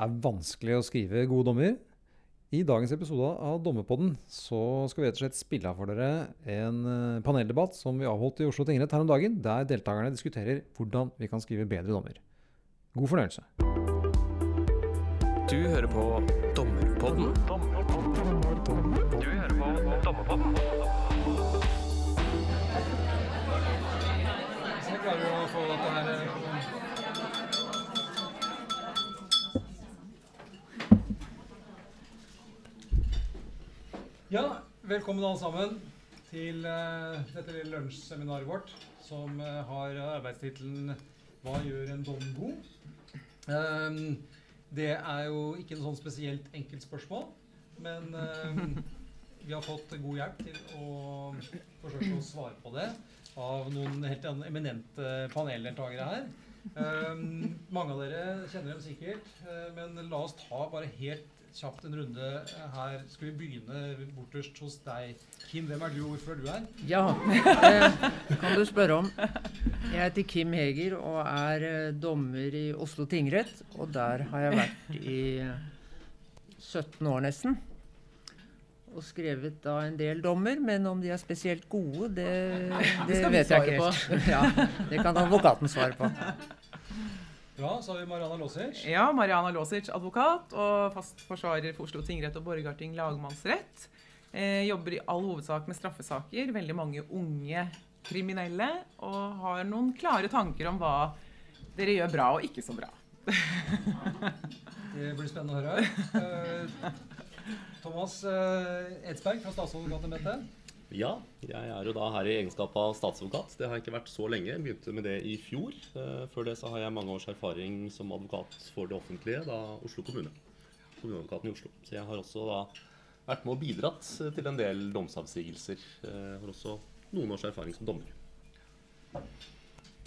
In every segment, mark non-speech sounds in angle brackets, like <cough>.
er vanskelig å skrive gode dommer. I dagens episode av Dommerpodden så skal vi rett og slett spille av for dere en eh, paneldebatt som vi avholdt i Oslo tingrett her om dagen, der deltakerne diskuterer hvordan vi kan skrive bedre dommer. God fornøyelse. Du hører på Dommerpodden. Du hører på Dommerpodden. Jeg klarer å få dette her Ja, velkommen alle sammen til uh, dette lille lunsjseminaret vårt som uh, har arbeidstittelen 'Hva gjør en dom god?' Um, det er jo ikke noe sånn spesielt enkelt spørsmål, men um, vi har fått god hjelp til å forsøke å svare på det av noen helt eminente paneldeltakere her. Um, mange av dere kjenner dem sikkert, uh, men la oss ta bare helt kjapt en runde her. Skal vi begynne borterst hos deg, Kim? Hvem er du, og hvorfor er du her? Ja, det kan du spørre om. Jeg heter Kim Heger og er eh, dommer i Oslo tingrett. Og der har jeg vært i eh, 17 år nesten. Og skrevet da en del dommer, men om de er spesielt gode, det, det, vet jeg ikke helt. Ja, det kan advokaten svare på. Bra, så har vi Mariana Låsic. Ja, Mariana Låsic, advokat og fast forsvarer for Oslo tingrett og Borgarting lagmannsrett. Eh, jobber i all hovedsak med straffesaker, veldig mange unge kriminelle, og har noen klare tanker om hva dere gjør bra og ikke så bra. Det blir spennende å høre. Eh, Thomas eh, Edsberg fra statsadvokatembetet. Ja, jeg er jo da her i egenskap av statsadvokat. Det har jeg ikke vært så lenge. Jeg begynte med det i fjor. Eh, Før det så har jeg mange års erfaring som advokat for det offentlige, da Oslo kommune. Kommuneadvokaten i Oslo. Så jeg har også da vært med og bidratt til en del domsavsigelser. Jeg har også noen års erfaring som dommer.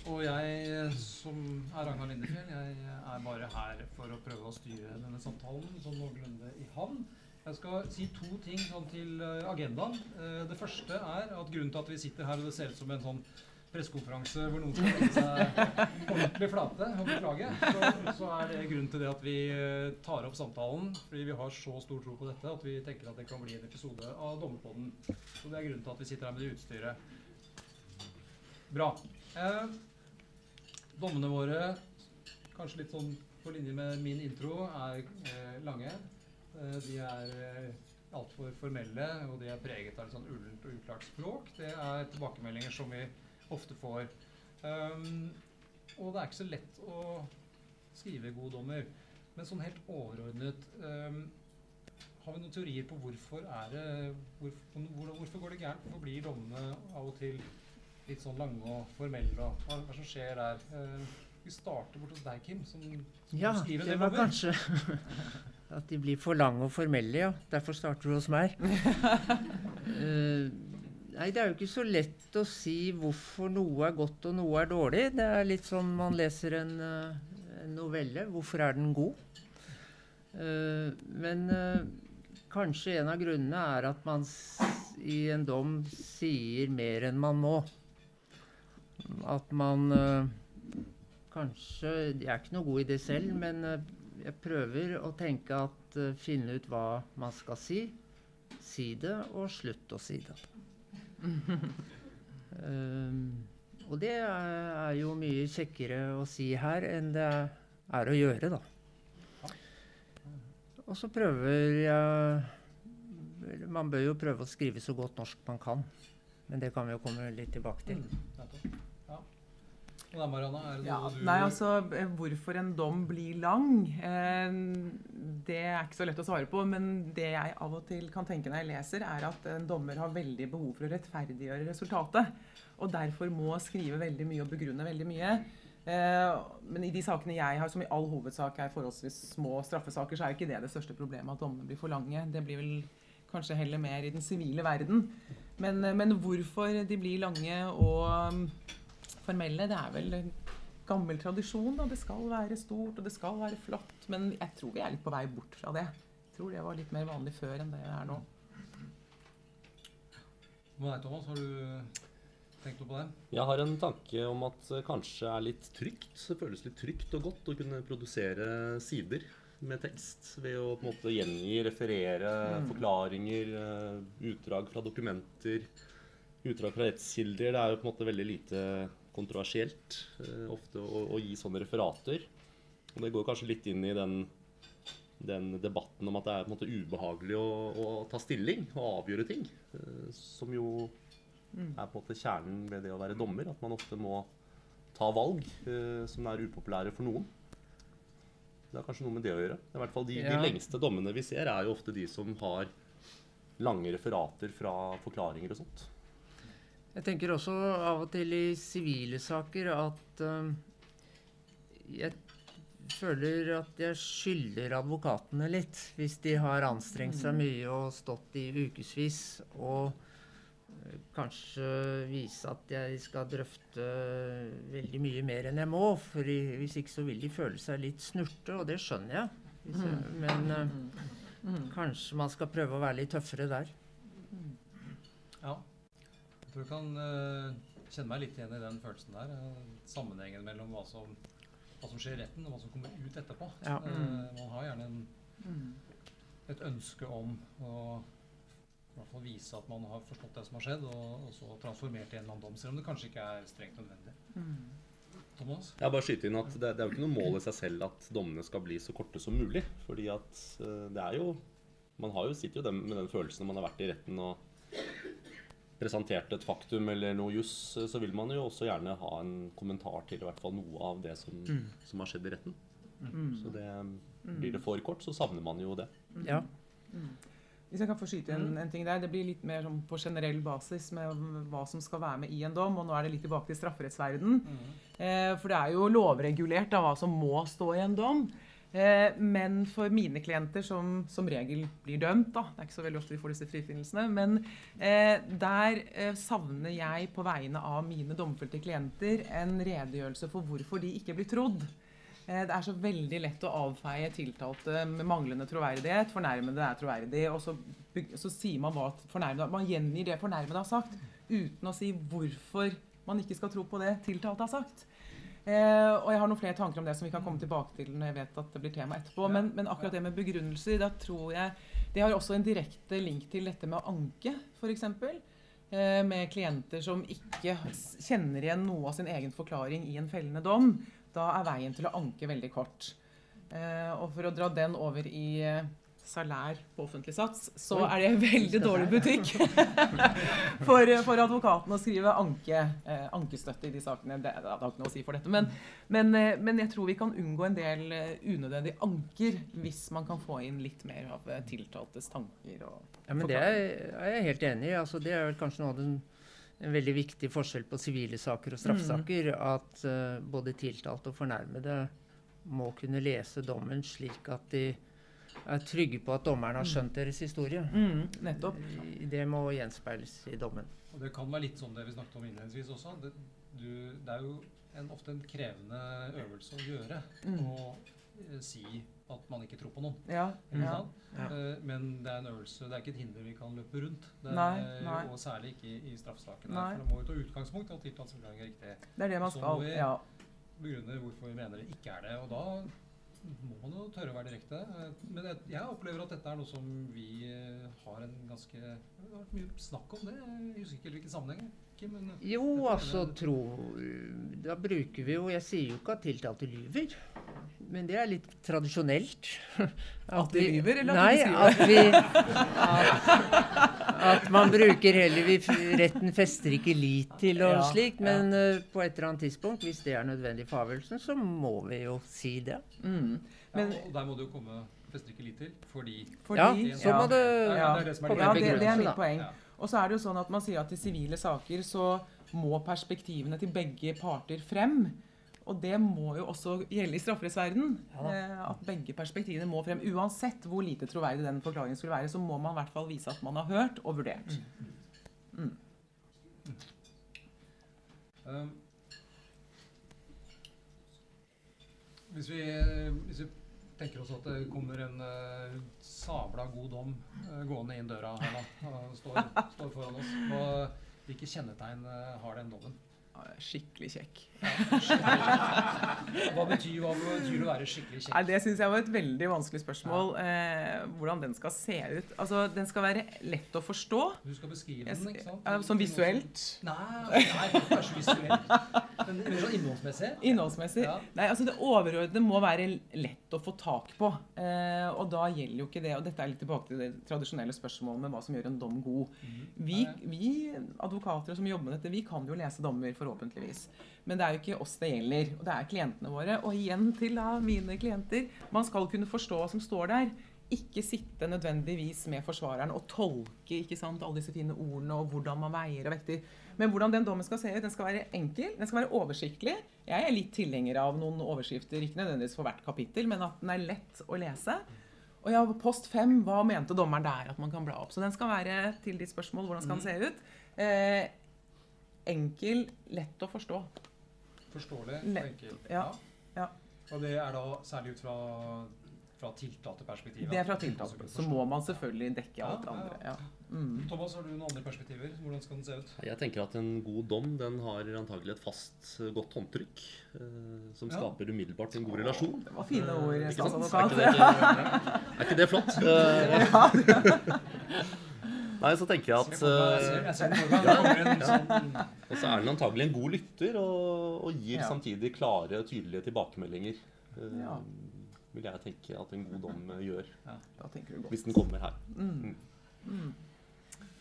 Og jeg som er Ragnar Lindefjell, jeg er bare her for å prøve å styre denne samtalen sånn noenlunde i havn. Jeg skal si to ting sånn til eh, agendaen. Eh, Det første er at grunnen til at vi sitter her og det ser ut som en sånn pressekonferanse hvor noen skal legge seg ordentlig flate og beklage, så, så er det grunnen til det at vi eh, tar opp samtalen fordi vi har så stor tro på dette at vi tenker at det kan bli en episode av Dommerpodden. Så det er grunnen til at vi sitter her med det utstyret. Bra. Eh, Dommene våre, kanskje litt sånn på linje med min intro, er eh, lange. Eh, de er eh, altfor formelle, og de er preget av litt sånn ullent og uklart språk. Det er tilbakemeldinger som vi ofte får. Um, og det er ikke så lett å skrive gode dommer. Men sånn helt overordnet um, Har vi noen teorier på hvorfor er det hvorfor, hvor, hvorfor går det gærent? Hvorfor blir dommene av og til litt sånn lange og formelle? Og hva, hva som skjer der? Uh, vi starter bort hos deg, Kim. Som, som Ja, skriver en det var kanskje <laughs> at de blir for lange og formelle, ja. Derfor starter du hos meg. uh, <laughs> nei, det er jo ikke så lett å si hvorfor noe er godt og noe er dårlig. Det er litt som man leser en, uh, en novelle. Hvorfor er den god? Uh, men kanskje en av grunnene er at man i en dom sier mer enn man må. At man Kanskje Jeg er ikke noe god i det selv, men jeg prøver å tenke at uh, Finne ut hva man skal si. Si det, og slutt å si det. Um, <laughs> og det er, jo mye kjekkere å si her enn det er å gjøre, da. Og så prøver jeg Man bør jo prøve å skrive så godt norsk man kan. Men det kan vi jo komme litt tilbake til. Da, Marianne, Ja, du nei, altså, eh, Hvorfor en dom blir lang, eh, det er ikke så lett å svare på. Men det jeg av og til kan tenke når jeg leser, er at en dommer har veldig behov for å rettferdiggjøre resultatet. Og derfor må skrive veldig mye og begrunne veldig mye. Eh, men i de sakene jeg har, som i all hovedsak er forholdsvis små straffesaker, så er ikke det det største problemet at dommene blir for lange. Det blir vel kanskje heller mer i den sivile verden. Men, men hvorfor de blir lange og formelle, det er vel en gammel tradisjon. Da. Det skal være stort, og det skal være flott. Men jeg tror vi er litt på vei bort fra det. Jeg tror det var litt mer vanlig før enn det det er nå. Hva med deg, Thomas? Har du tenkt noe på det? Jeg har en tanke om at det kanskje er litt trygt. Det føles litt trygt og godt å kunne produsere sider. med tekst. Ved å på en måte gjengi, referere forklaringer, eh, utdrag fra dokumenter, utdrag fra rettskilder. Det er jo på en måte veldig lite kontroversielt eh, ofte å, å gi sånne referater. Og det går kanskje litt inn i den, den debatten om at det er på en måte ubehagelig å, å ta stilling og avgjøre ting. eh, Som jo er på en måte kjernen ved det å være dommer. At man ofte må ta valg eh, som er upopulære for noen. Det har kanskje noe med det å gjøre. I hvert fall De, Ja. de lengste dommene vi ser, er jo ofte de som har lange referater fra forklaringer og sånt. Jeg tenker også av og til i sivile saker at uh, jeg føler at jeg skylder advokatene litt. Hvis de har anstrengt seg mye og stått i ukevis og eh, kanskje vise at jeg skal drøfte veldig mye mer enn jeg må. For i- hvis ikke så vil de føle seg litt snurte, og det skjønner jeg. Jeg men uh, kanskje man skal prøve å være litt tøffere der. Ja. Jeg tror du kan uh, kjenne meg litt igjen i den følelsen der. eh, sammenhengen mellom hva som, hva som skjer i retten, og hva som kommer ut etterpå. Ja. Uh, man har gjerne en, et ønske om å i hvert fall vise at man har forstått det som har skjedd, og, og så transformert i en eller annen dom, selv om det kanskje ikke er strengt nødvendig. Thomas? Jeg bare skyter inn at det, det er jo ikke noe mål i seg selv at dommene skal bli så korte som mulig. fordi at det er jo Man har jo, sitter jo den, med den følelsen når man har vært i retten og presentert et faktum eller noe juss, så vil man jo også gjerne ha en kommentar til i hvert fall noe av det som, som har skjedd i retten. Så det blir det for kort, så savner man jo det. Ja. Hvis jeg kan få skyte en, en ting der, Det blir litt mer sånn på generell basis med hva som skal være med i en dom. og Nå er det litt tilbake til strafferettsverden. Eh, for det er jo lovregulert av hva som må stå i en dom. Eh, men for mine klienter, som som regel blir dømt da, Det er ikke så veldig ofte vi får disse frifinnelsene. Men eh, der eh, savner jeg på vegne av mine domfelte klienter en redegjørelse for hvorfor de ikke blir trodd. Det er så veldig lett å avfeie tiltalte med manglende troverdighet. Fornærmede er troverdig. Og så, så sier man hva fornærmede Man gjengir det fornærmede har sagt, uten å si hvorfor man ikke skal tro på det tiltalte har sagt. Eh, og jeg har noen flere tanker om det som vi kan komme tilbake til når jeg vet at det blir tema etterpå. Men, men akkurat det med begrunnelser, da tror jeg Det har også en direkte link til dette med å anke, f.eks. Eh, med klienter som ikke kjenner igjen noe av sin egen forklaring i en fellende dom. Da er veien til å anke veldig kort. Eh, og for å dra den over i eh, salær på offentlig sats, så Oi, er det veldig dårlig butikk <laughs> for, for advokaten å skrive anke, eh, ankestøtte i de sakene. Det, det har ikke noe å si for dette. Men, men, eh, men jeg tror vi kan unngå en del eh, unødvendige anker hvis man kan få inn litt mer av eh, tiltaltes tanker. Og Ja, men Det er, er jeg helt enig i. Altså, det er vel kanskje noe av den en veldig viktig forskjell på sivile saker og straffesaker. At uh, både tiltalte og fornærmede må kunne lese dommen slik at de er trygge på at dommeren har skjønt deres historie. Mm, nettopp. Det må gjenspeiles i dommen. Og det kan være litt sånn det vi snakket om innledningsvis også. Det, du, det er jo en, ofte en krevende øvelse å gjøre Mm. å eh, si at man ikke tror på noen. Ja, ja. Ja. Eh, men det er en øvelse, det er ikke et hinder vi kan løpe rundt. Det er, Nei, nei. Og særlig ikke i, i straffesakene. For det må jo ta utgangspunkt i at forklaring er riktig. Det er det man skal. Ja. Begrunne hvorfor vi mener det ikke er det. Og da må man jo tørre å være direkte. Men jeg, opplever at dette er noe som vi eh, har en ganske Det har vært mye snakk om det. Jeg husker ikke hvilken sammenheng. Ikke, men Jo, er altså tro Da bruker vi jo Jeg sier jo ikke at tiltalte lyver. Men det er litt tradisjonelt. At de lyver, eller at de sier at vi at, at man bruker heller vi, Retten fester ikke lit til og Ja, slikt. ja. Men eh, på et eller annet tidspunkt, hvis det er nødvendig for avgjørelsen, så må vi jo si det. Mm. ja, og der må det jo komme fester ikke lit til, fordi Fordi, ja, så må det Ja, det er det som er ja, det, det er mitt poeng. Og så er det jo sånn at man sier at i sivile saker så må perspektivene til begge parter frem. Og det må jo også gjelde i strafferettsverdenen. Ja eh, at begge perspektivene må frem. Uansett hvor lite troverdig den forklaringen skulle være, så må man i hvert fall vise at man har hørt og vurdert. Um, hvis, vi, hvis vi tenker oss at det kommer en uh, sabla god dom uh, gående inn døra her da, og står, står foran oss, Og hvilke kjennetegn eh, har den dommen? Ja, Skikkelig kjekk. <laughs> Hva betyr, hva betyr å være skikkelig Nei, kjekk? Det syns jeg var et veldig vanskelig spørsmål. Eh, hvordan den skal se ut. Altså, Den skal være lett å forstå. Du skal beskrive Jeg, den, ikke sant? ja, som visuelt. Nei, nei, det ikke så visuelt. Men men sånn innholdsmessig. Innholdsmessig. Ja. Nei, altså Det overordnede må være lett å få tak på. Eh, og da gjelder jo ikke det Og dette er litt tilbake til det tradisjonelle spørsmålet med hva som gjør en dom god. Vi, vi advokater som jobber med dette, vi kan jo lese dommer, forhåpentligvis. Men det er jo ikke oss det gjelder. Og det er klientene våre. Og igjen til da, mine klienter. Man skal kunne forstå hva som står der. Ikke sitte nødvendigvis med forsvareren og tolke ikke sant, alle disse fine ordene og hvordan man veier og vekter. Men hvordan den dommen skal se ut, den skal være enkel, den skal være oversiktlig. Jeg er litt tilhenger av noen overskrifter, ikke nødvendigvis for hvert kapittel, men at den er lett å lese. Og ja, post fem, hva mente dommeren der at man kan bla opp? Så den skal være til ditt spørsmål, hvordan skal den se ut? Eh, enkel, lett å forstå. Forståelig og enkel. Ja, ja. Og det er da særlig ut fra, fra tiltalteperspektivet? Det er fra tiltalte. Så må man selvfølgelig dekke alt det Ja, ja, andre. ja. Ja. Mm. Thomas, har du noen andre perspektiver? Hvordan skal den se ut? Jeg tenker at en god dom den har antagelig et fast, eh, godt håndtrykk. eh, som Ja. skaper umiddelbart en god relasjon. Det var fine ord, Eh, ikke sant? Er ikke det, <laughs> er ikke det flott? <laughs> Eh, <laughs> Nei, så tenker jeg at eh, sånn Og så er den antagelig en god lytter og, og gir Ja. samtidig klare og tydelige tilbakemeldinger. Uh, Ja. Vil jeg tenke at en god dom eh, gjør, Da du godt. hvis den kommer her. Mm. Mm.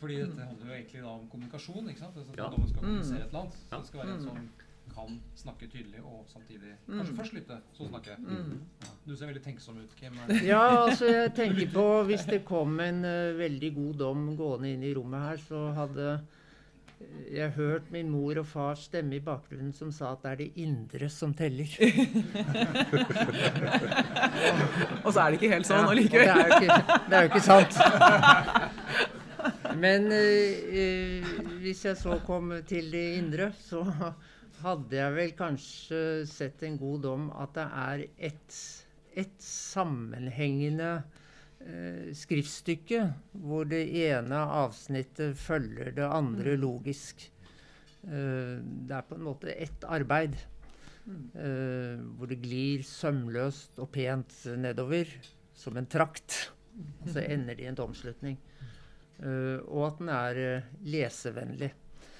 Fordi dette handler jo egentlig da om kommunikasjon. ikke sant? Altså, Ja. Dommen skal Mm. kommunisere et eller annet. Så det skal være en Mm. Kan snakke tydelig og samtidig Mm. Kanskje først lytte, så snakke. Mm. Ja. Du ser veldig tenksom ut, Kim. <laughs> Ja, altså jeg tenker på Hvis det kom en uh, veldig god dom gående inn i rommet her, så hadde eh, jeg hørt min mor og fars stemme i bakgrunnen som sa at det er det indre som teller. <laughs> <laughs> Og så er det ikke helt sånn Ja, allikevel. Det er jo ikke, det er jo ikke sant. Men eh, eh, hvis jeg så kom til det indre, så hadde jeg vel kanskje sett en god dom at det er et, et sammenhengende eh, skriftstykke hvor det ene avsnittet følger det andre logisk. Eh, det er på en måte ett arbeid. eh, hvor det glir sømløst og pent nedover som en trakt. Og så <laughs> ender det i en domslutning. Eh, og at den er eh, lesevennlig.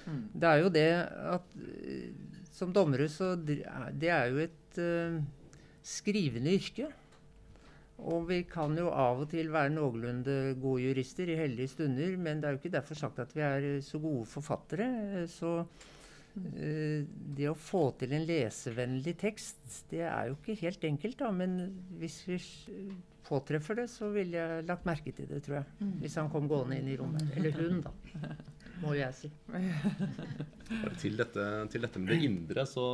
Mm. Det er jo det at eh, som dommere så Det er jo et uh, skrivende yrke. Og vi kan jo av og til være noenlunde gode jurister i heldige stunder, men det er jo ikke derfor sagt at vi er eh, så gode forfattere. Så uh, det å få til en lesevennlig tekst, det er jo ikke helt enkelt, da. Men hvis vi påtreffer det, så ville jeg lagt merke til det, tror jeg. Hvis han kom gående inn i rommet. Eller hun, da. <laughs> Må jeg si. <laughs> Til dette, til dette med det indre så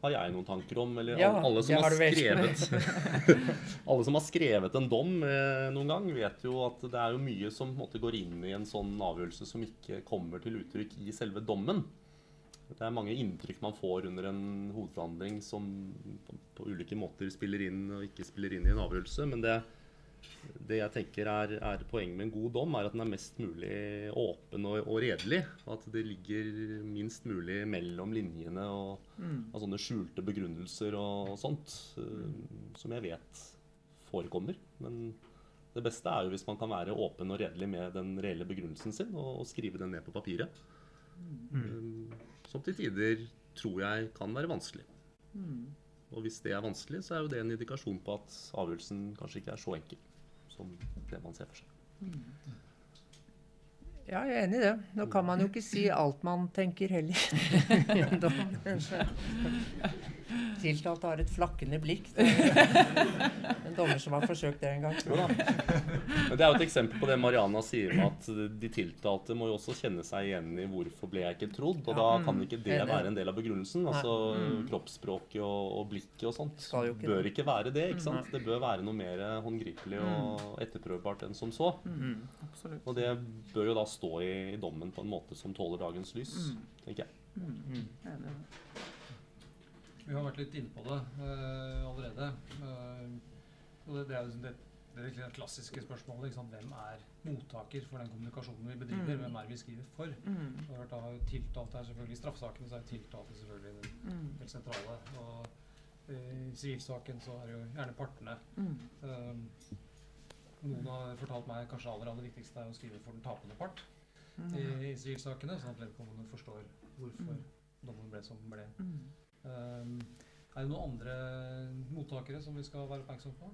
har jeg noen tanker om, eller Ja, alle, som har har skrevet, <laughs> <laughs> alle som har skrevet en dom eh, noen gang, vet jo at det er jo mye som på en måte går inn i en sånn avgjørelse som ikke kommer til uttrykk i selve dommen. Det er mange inntrykk man får under en hovedforhandling som på, på ulike måter spiller inn og ikke spiller inn i en avgjørelse. Men det, det jeg tenker er, er poenget med en god dom, er at den er mest mulig åpen og, og redelig. At det ligger minst mulig mellom linjene og Mm. av sånne skjulte begrunnelser og sånt. eh, som jeg vet forekommer. Men det beste er jo hvis man kan være åpen og redelig med den reelle begrunnelsen sin, og, og skrive den ned på papiret. Eh, som til tider tror jeg kan være vanskelig. Mm. Og hvis det er vanskelig, så er jo det en indikasjon på at avgjørelsen kanskje ikke er så enkel som det man ser for seg. Ja, jeg er enig i det. Nå kan man jo ikke si alt man tenker heller. <laughs> Tiltalte har et flakkende blikk. Det er <laughs> en dommer som har forsøkt det en gang. Ja. Men det er jo et eksempel på det Mariana sier om at de tiltalte må jo også kjenne seg igjen i 'hvorfor ble jeg ikke trodd'? Og da kan ikke det være en del av begrunnelsen. Altså kroppsspråket og, og blikket og sånt Skal jo ikke bør det. ikke være det. ikke sant? Det bør være noe mer håndgripelig og etterprøvbart enn som så. Mm. Og det bør jo da stå i, i dommen på en måte som tåler dagens lys, tenker jeg. Mm. det. Vi har vært litt inne på det uh, allerede. Uh, det, det er liksom det det er det klassiske spørsmålet. Hvem er mottaker for den kommunikasjonen vi bedriver? Mm. Hvem er det vi skriver for? Mm. Det har da tiltalt her selvfølgelig I straffesakene så er tiltalte selvfølgelig den Mm. helt sentrale. Og eh, i sivilsaken så er det jo gjerne partene. Um, noen har fortalt meg kanskje aller aller viktigste er å skrive for den tapende part Mm. i, i sivilsakene, sånn at vedkommende forstår hvorfor Mm. dommen ble som den ble. Um, er det noen andre mottakere som vi skal være oppmerksom på?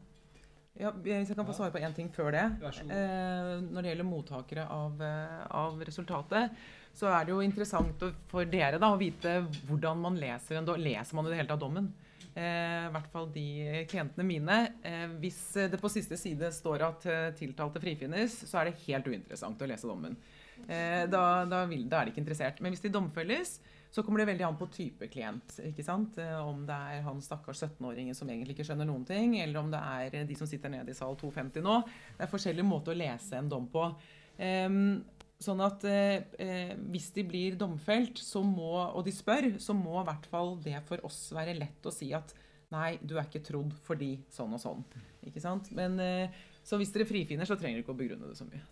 Ja, hvis jeg kan få svare på én ting før det. Eh, når det gjelder mottakere av, eh, av resultatet, så er det jo interessant for dere da, å vite hvordan man leser en dom. Leser man i det hele tatt dommen? Eh, I hvert fall de klientene mine. Eh, hvis det på siste side står at eh, tiltalte frifinnes, så er det helt uinteressant å lese dommen. Eh, da, da, vil, da er de ikke interessert. Men hvis de domfelles, så kommer det veldig an på type klient. ikke sant? Eh, Om det er han stakkars 17-åringen som egentlig ikke skjønner noen ting, eller om det er de som sitter nede i sal 250 nå. Det er forskjellige måter å lese en dom på. Ehm, sånn at eh, eh, hvis de blir domfelt, må, og de spør, så må i hvert fall det for oss være lett å si at nei, du er ikke trodd fordi sånn og sånn. Ikke sant? Men, eh, så hvis dere frifinner, så trenger dere ikke å begrunne det så mye.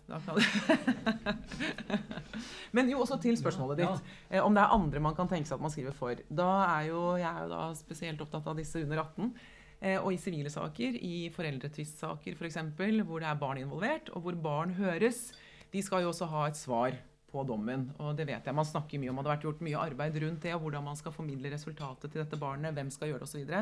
<laughs> Men jo, også til spørsmålet ditt. Eh, om det er andre man kan tenke seg at man skriver for. Da er jo, jeg er jo da spesielt opptatt av disse under 18. Eh, og i sivile saker, i foreldretvistsaker f.eks., hvor det er barn involvert, og hvor barn høres, de skal jo også ha et svar på dommen. Og det vet jeg man snakker mye om, det har vært gjort mye arbeid rundt det, og hvordan man skal formidle resultatet til dette barnet, hvem skal gjøre det osv.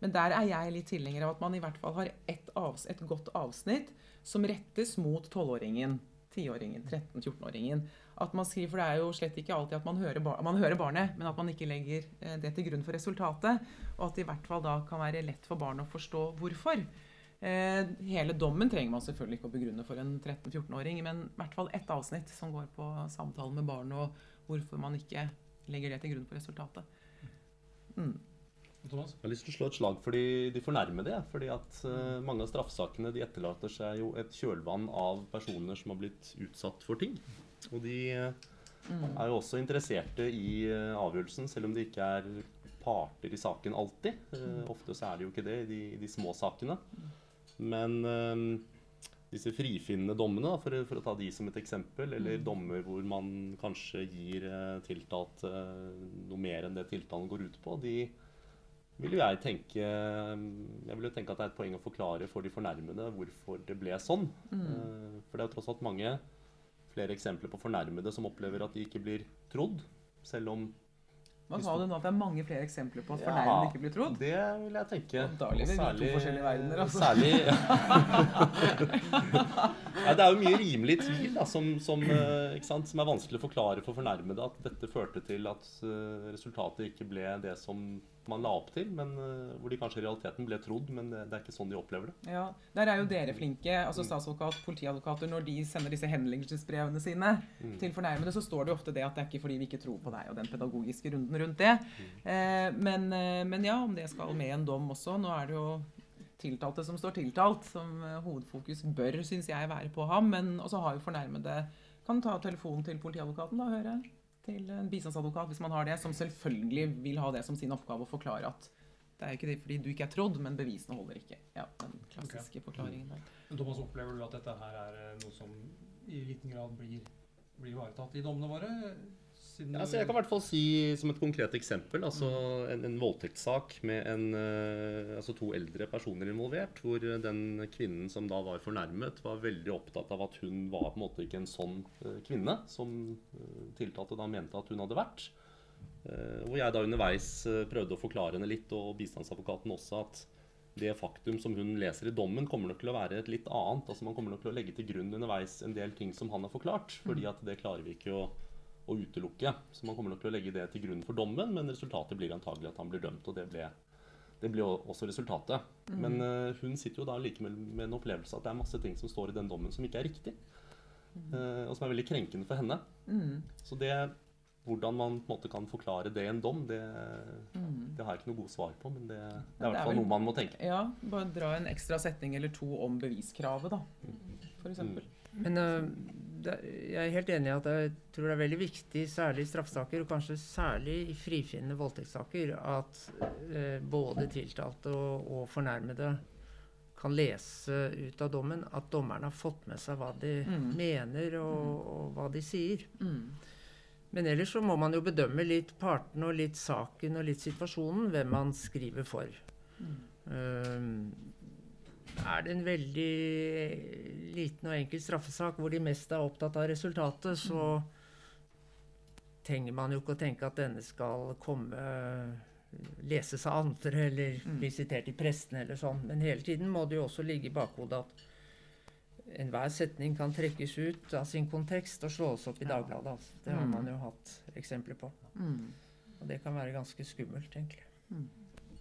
Men der er jeg litt tilhenger av at man i hvert fall har et, avs et godt avsnitt som rettes mot 12-åringen, 10-åringen, 13-14-åringen. At man skriver, for Det er jo slett ikke alltid at man hører, bar man hører barnet, men at man ikke legger eh, det til grunn for resultatet. Og at det i hvert fall da kan være lett for barnet å forstå hvorfor. Eh, hele dommen trenger man selvfølgelig ikke å begrunne for en 13-14-åring, men i hvert fall ett avsnitt som går på samtalen med barnet, og hvorfor man ikke legger det til grunn for resultatet. Mm. Thomas? Jeg har lyst til å slå et slag for de, de fornærmede. jeg, fordi at uh, Mange av straffesakene de etterlater seg jo et kjølvann av personer som har blitt utsatt for ting. Og de uh, er jo også interesserte i uh, avgjørelsen, selv om de ikke er parter i saken alltid. Ofte så er de jo ikke det i de, de små sakene. Men disse frifinnende dommene, for, for å ta de som et eksempel, eller dommer hvor man kanskje gir tiltalte noe mer enn det tiltalen går ut på, de vil jo jeg tenke Jeg vil jo tenke at det er et poeng å forklare for de fornærmede hvorfor det ble sånn. Mm. For det er jo tross alt mange flere eksempler på fornærmede som opplever at de ikke blir trodd, selv om Hva sa du nå? At det er mange flere eksempler på at Ja, ikke blir trodd? Det vil jeg tenke. Og da lever vi i to forskjellige verdener, altså. Særlig <laughs> <laughs> ja, Det er jo mye rimelig tvil da, som, som, eh, som er vanskelig å forklare for fornærmede. At dette førte til at eh, resultatet ikke ble det som man la opp til, men eh, hvor de kanskje i realiteten ble trodd, men det, er ikke sånn de opplever det. Ja, Der er jo dere flinke, altså statsadvokat, politiadvokater. Når de sender disse henleggelsesbrevene sine Mm. til fornærmede, så står det jo ofte det at det er ikke fordi vi ikke tror på deg, og den pedagogiske runden rundt det. Eh, men, eh, men ja, om det skal med en dom også. Nå er det jo tiltalte som står tiltalt, som hovedfokus bør, syns jeg, være på ham. Men også har jo fornærmede kan ta telefonen til politiadvokaten da, og høre. Til en bistandsadvokat, hvis man har det, som selvfølgelig vil ha det som sin oppgave å forklare at det er ikke det fordi du ikke er trodd, men bevisene holder ikke. Ja, den klassiske forklaringen der. Men Thomas, opplever du at dette her er eh, noe som i liten grad blir, blir ivaretatt i dommene våre? Siden Ja, altså jeg kan i hvert fall si som et konkret eksempel altså en, en voldtektssak med en, eh, altså to eldre personer involvert, hvor den kvinnen som da var fornærmet, var veldig opptatt av at hun var på en måte ikke en sånn eh, kvinne som eh, tiltalte da mente at hun hadde vært. Hvor jeg da underveis prøvde å forklare henne litt, og bistandsadvokaten også, at det faktum som hun leser i dommen, kommer nok til å være et litt annet. Altså Man kommer nok til å legge til grunn underveis en del ting som han har forklart, fordi at det klarer vi ikke å å utelukke. Så man kommer nok til å legge det til grunn for dommen, men resultatet blir antagelig at han blir dømt. Og det ble, det ble også resultatet. Men uh, hun sitter jo da likevel med en opplevelse at det er masse ting som står i den dommen som ikke er riktig. Uh, og som er veldig krenkende for henne. Mm. Så det hvordan man på en måte kan forklare det i en dom, det, Mm. det har jeg ikke noe god svar på. Men det, det er i det er hvert fall vel- noe man må tenke. Ja, bare dra en ekstra setning eller to om beviskravet, da. For eksempel. Men øh, det, jeg er helt enig i at jeg tror det er veldig viktig, særlig i straffesaker, og kanskje særlig i frifinnende voldtektssaker, at eh, både tiltalte og, og fornærmede kan lese ut av dommen at dommeren har fått med seg hva de Mm. mener og, og hva de sier. Mm. Men ellers så må man jo bedømme litt partene og litt saken og litt situasjonen, hvem man skriver for. Um, er det en veldig liten og enkel straffesak hvor de mest er opptatt av resultatet, så trenger man jo ikke å tenke at denne skal komme leses av andre eller bli sitert i pressen eller sånn. Men hele tiden må det jo også ligge i bakhodet at enhver setning kan trekkes ut av sin kontekst og slås opp i Dagbladet. Altså. Det har Mm. man jo hatt eksempler på. Mm. Og det kan være ganske skummelt, egentlig.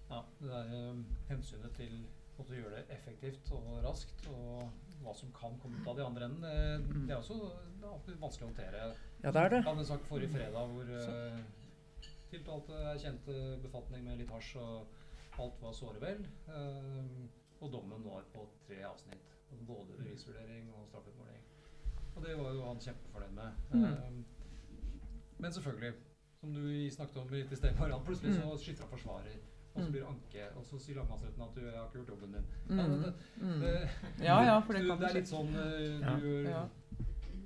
Ja, det er eh, hensynet til å gjøre det effektivt og raskt, og hva som kan komme ut av de andre enden, det, det er også det er vanskelig å håndtere. Ja, det er det. Jeg hadde en sak forrige fredag hvor uh, tiltalte erkjente befatning med litt hasj, og alt var såre vel. Uh, og dommen var på tre avsnitt. Både bevisvurdering og straffeutmåling. Og det var jo han kjempefornøyd med. Mm. Eh, men selvfølgelig, som du snakket om litt i sted, Mariann, plutselig så skifter han forsvarer. Og så Mm. blir det anke, og så sier lagmannsretten at du har ikke gjort jobben din. Mm. Ja, Mm. Ja, ja, for det du, kan det er litt sånn eh, Ja. du gjør Ja.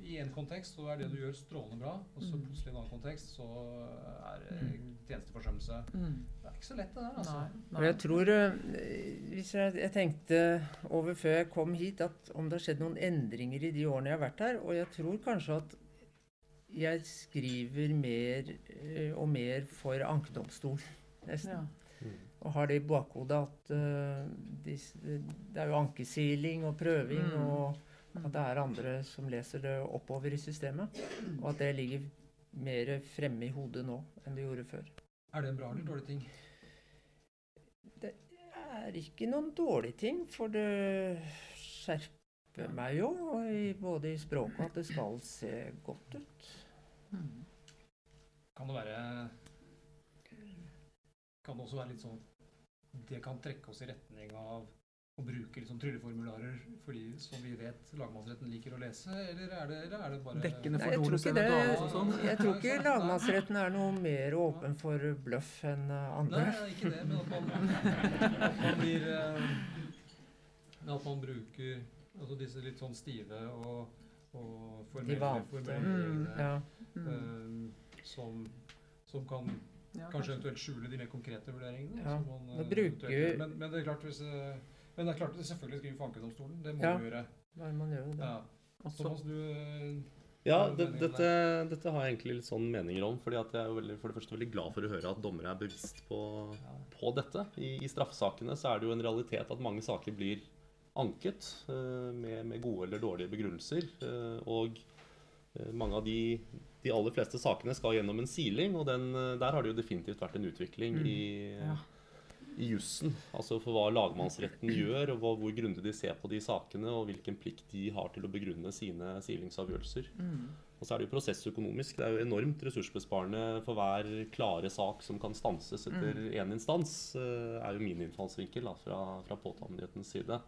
I en kontekst så er det du gjør strålende bra, og så Mm. plutselig i en annen kontekst så er det Mm. tjenesteforsømmelse. Mm. Det er ikke så lett det der, altså. Nei. nei. jeg tror eh, hvis jeg, jeg tenkte over før jeg kom hit, at om det har skjedd noen endringer i de årene jeg har vært her. Og jeg tror kanskje at jeg skriver mer eh, og mer for ankedomstol, nesten. Ja. Og har det i bakhodet at uh, de, det er jo ankesiling og prøving, Mm. og at det er andre som leser det oppover i systemet. Og at det ligger mer fremme i hodet nå enn det gjorde før. Er det en bra eller dårlig ting? Det er ikke noen dårlig ting, for det skjerper meg jo, i, både i språket og at det skal se godt ut. Mm. Kan det være Kan det også være litt sånn Det kan trekke oss i retning av å bruke sånn trylleformularer fordi, som vi vet lagmannsretten liker å lese, eller er det, eller er det bare Dekkende for jeg tror donus ikke det. eventualis og sånn. Jeg tror ikke <laughs> lagmannsretten er noe mer åpen for bløff enn andre. Nei, ikke det, men at man, at man blir eh, Men at man bruker altså disse litt sånn stive og, og formelle vante. formuleringene Ja. Mm. eh, som, som kan Ja, kanskje eventuelt skjule de mer konkrete vurderingene. Ja, man, nå eh, bruker vi- men, men det er klart hvis eh, men det er klart at selvfølgelig skriver for ankedomstolen. Det må Ja. vi gjøre. Er man gjør det? Ja. Også, Thomas, du eh, Ja, det, dette, dette har jeg egentlig litt sånn meninger om. fordi at jeg er jo veldig, for det første veldig glad for å høre at dommere er bevisst på, på dette. I, I straffesakene så er det jo en realitet at mange saker blir anket uh, med, med gode eller dårlige begrunnelser. Uh, og mange av de, de aller fleste sakene skal gjennom en siling, og den, eh, der har det jo definitivt vært en utvikling Mm. i, Ja. i jussen. Altså for hva lagmannsretten <clears throat> gjør, og hva, hvor grundig de ser på de sakene, og hvilken plikt de har til å begrunne sine silingsavgjørelser. mm. Og så er det jo prosessøkonomisk. Det er jo enormt ressursbesparende for hver klare sak som kan stanses etter én instans, eh, er jo min innfallsvinkel da, fra, fra påtalemyndighetens side.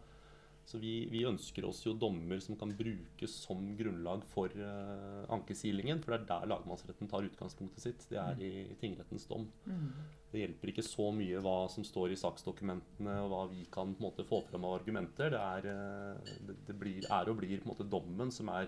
Så vi, vi ønsker oss jo dommer som kan brukes som grunnlag for uh, ankesilingen. For det er der lagmannsretten tar utgangspunktet sitt. Det er i tingrettens dom. Mm. Det hjelper ikke så mye hva som står i saksdokumentene og hva vi kan på en måte få fram av argumenter. Det er, uh, det, det blir, er og blir på en måte dommen som er